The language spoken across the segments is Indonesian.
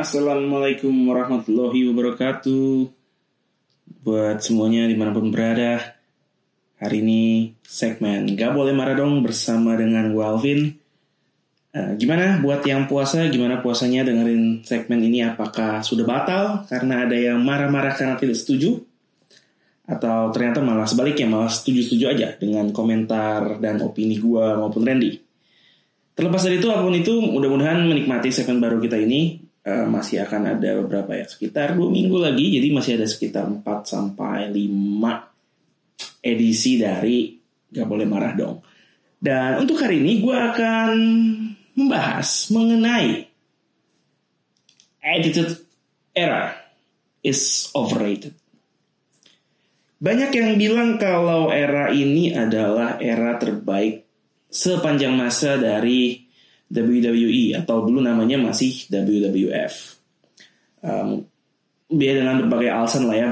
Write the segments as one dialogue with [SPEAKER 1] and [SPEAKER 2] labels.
[SPEAKER 1] Assalamualaikum warahmatullahi wabarakatuh. Buat semuanya di mana pun berada Hari ini segmen Gak Boleh Marah Dong bersama dengan gue Alvin. Uh, Gimana buat yang puasa, gimana puasanya dengerin segmen ini? Apakah sudah batal karena ada yang marah-marah karena tidak setuju? Atau ternyata malah sebaliknya, malah setuju-setuju aja Dengan komentar dan opini gue maupun Randy. Terlepas dari itu, apa pun itu, mudah-mudahan menikmati segmen baru kita ini uh, masih akan ada beberapa ya, sekitar dua minggu lagi, jadi masih ada sekitar 4 sampai 5 edisi dari Gak Boleh Marah Dong. Dan untuk hari ini gue akan membahas mengenai attitude era is overrated. Banyak yang bilang kalau era ini adalah era terbaik sepanjang masa dari WWE atau dulu namanya masih WWF. Um, dengan berbagai alasan lah ya.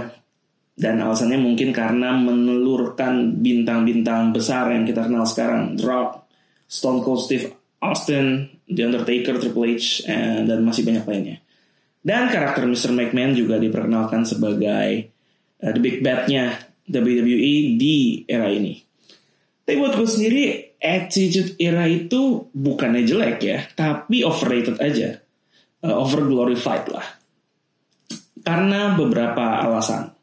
[SPEAKER 1] Dan alasannya mungkin karena menelurkan bintang-bintang besar yang kita kenal sekarang. Rock, Stone Cold Steve Austin, The Undertaker, Triple H, and, dan masih banyak lainnya. Dan karakter Mr. McMahon juga diperkenalkan sebagai uh, the big bad-nya WWE di era ini. Tapi buat gue sendiri, attitude era itu bukannya jelek ya, tapi overrated aja, uh, over glorified lah. Karena beberapa alasan.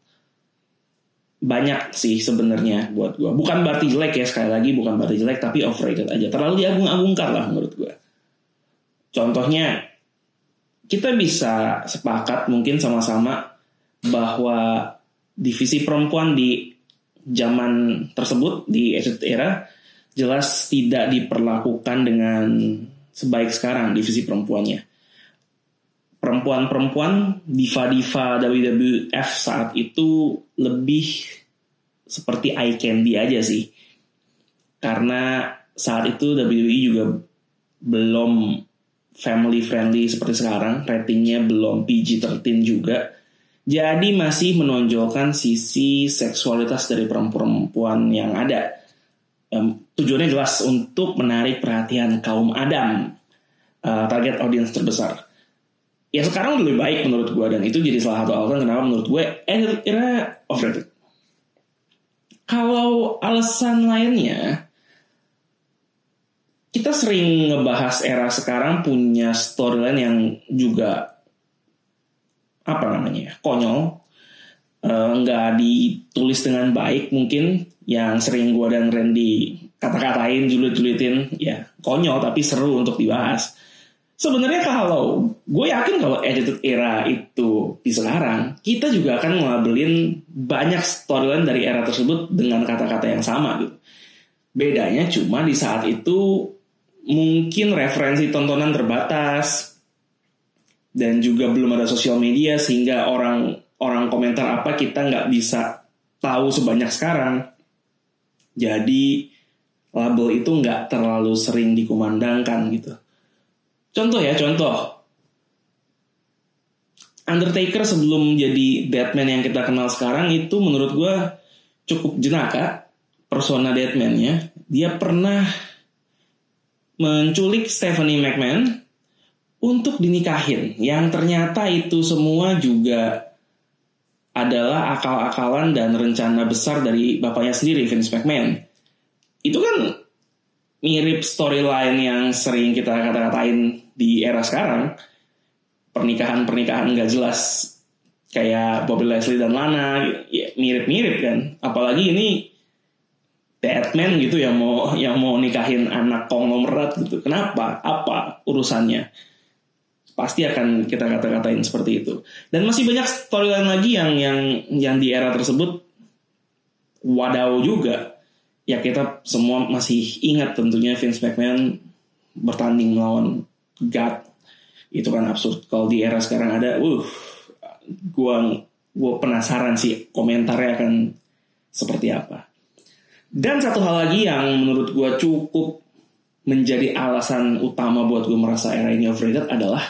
[SPEAKER 1] Banyak sih sebenarnya buat gue. Bukan berarti jelek ya sekali lagi, bukan berarti jelek, tapi overrated aja. Terlalu diagung-agungkan lah menurut gue. Contohnya, kita bisa sepakat mungkin sama-sama bahwa divisi perempuan di zaman tersebut di era jelas tidak diperlakukan dengan sebaik sekarang divisi perempuannya. Perempuan-perempuan diva-diva WWF saat itu lebih seperti eye candy aja sih. Karena saat itu WWE juga belum family friendly seperti sekarang, ratingnya belum PG-13 juga. Jadi masih menonjolkan sisi seksualitas dari perempuan-perempuan yang ada um, tujuannya jelas untuk menarik perhatian kaum Adam, uh, target audiens terbesar. Ya sekarang lebih baik menurut gue dan itu jadi salah satu alasan kenapa menurut gue eh era overrated. Kalau alasan lainnya, kita sering ngebahas era sekarang punya storyline yang juga apa namanya ya, konyol, nggak uh, ditulis dengan baik mungkin. Yang sering gue dan Randy kata-katain julit-julitin ya konyol tapi seru untuk dibahas. Sebenarnya kalau gue yakin kalau attitude era itu di sekarang kita juga akan ngelabelin banyak storyline dari era tersebut dengan kata-kata yang sama gitu. Bedanya cuma di saat itu mungkin referensi tontonan terbatas dan juga belum ada sosial media sehingga orang orang komentar apa kita nggak bisa tahu sebanyak sekarang jadi label itu nggak terlalu sering dikumandangkan gitu. Contoh ya, contoh. Undertaker sebelum jadi Batman yang kita kenal sekarang itu menurut gue cukup jenaka persona Batman-nya. Dia pernah menculik Stephanie McMahon untuk dinikahin. Yang ternyata itu semua juga adalah akal-akalan dan rencana besar dari bapaknya sendiri, Vince McMahon. Itu kan mirip storyline yang sering kita kata-katain di era sekarang. Pernikahan-pernikahan gak jelas kayak Bobby Leslie dan Lana, ya, mirip-mirip kan. Apalagi ini Batman gitu yang mau yang mau nikahin anak konglomerat gitu. Kenapa? Apa urusannya? Pasti akan kita kata-katain seperti itu. Dan masih banyak storyline lagi yang yang yang di era tersebut wadaw juga. Ya kita semua masih ingat tentunya Vince McMahon bertanding melawan God. Itu kan absurd. Kalau di era sekarang ada, uh, gua gua penasaran sih komentarnya akan seperti apa. Dan satu hal lagi yang menurut gua cukup menjadi alasan utama buat gue merasa era ini overrated adalah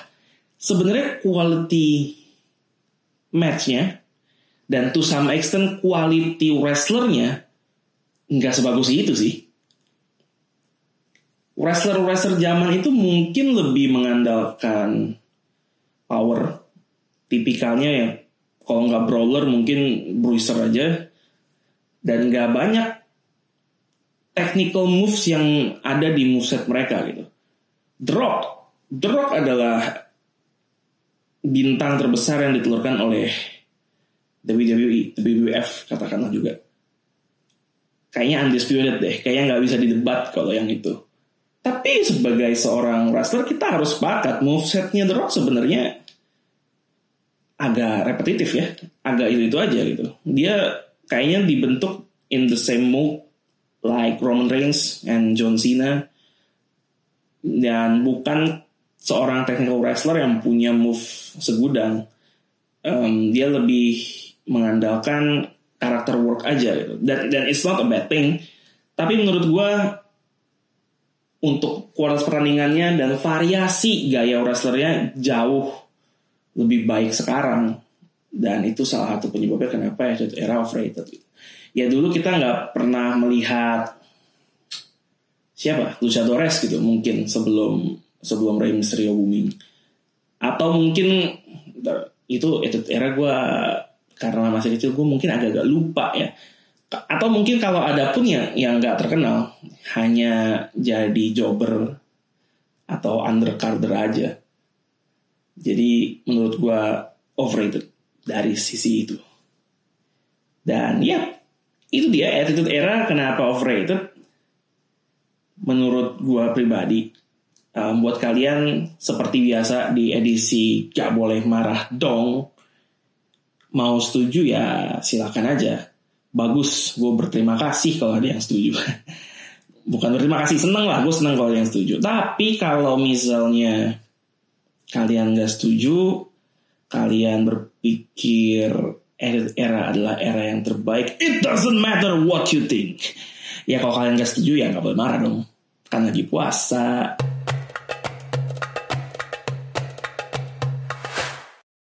[SPEAKER 1] sebenarnya quality matchnya dan to some extent quality wrestlernya nggak sebagus itu sih. Wrestler-wrestler zaman itu mungkin lebih mengandalkan power. Tipikalnya ya kalau nggak brawler mungkin bruiser aja. Dan nggak banyak technical moves yang ada di moveset mereka gitu. Drop. Drop adalah bintang terbesar yang ditelurkan oleh WWE, WWF katakanlah juga. Kayaknya undisputed deh, kayaknya nggak bisa didebat kalau yang itu. Tapi sebagai seorang wrestler kita harus sepakat movesetnya The Rock sebenarnya agak repetitif ya, agak itu itu aja gitu. Dia kayaknya dibentuk in the same mold like Roman Reigns and John Cena dan bukan seorang technical wrestler yang punya move segudang. Um, dia lebih mengandalkan karakter work aja gitu. Dan dan it's not a bad thing. Tapi menurut gue untuk kualitas pertandingannya dan variasi gaya wrestlernya jauh lebih baik sekarang dan itu salah satu penyebabnya kenapa ya era overrated ya dulu kita nggak pernah melihat siapa Luchadores gitu mungkin sebelum sebelum Rey Mysterio booming. Atau mungkin itu itu era gue karena masih kecil gue mungkin agak-agak lupa ya. Atau mungkin kalau ada pun yang yang nggak terkenal hanya jadi jobber atau undercarder aja. Jadi menurut gue overrated dari sisi itu. Dan ya itu dia attitude era kenapa overrated? Menurut gue pribadi um, buat kalian seperti biasa di edisi gak boleh marah dong mau setuju ya silakan aja. Bagus gue berterima kasih kalau ada yang setuju. Bukan berterima kasih seneng lah gue seneng kalau ada yang setuju. Tapi kalau misalnya kalian gak setuju kalian berpikir era adalah era yang terbaik it doesn't matter what you think. Ya kalau kalian gak setuju ya gak boleh marah dong. Kan lagi puasa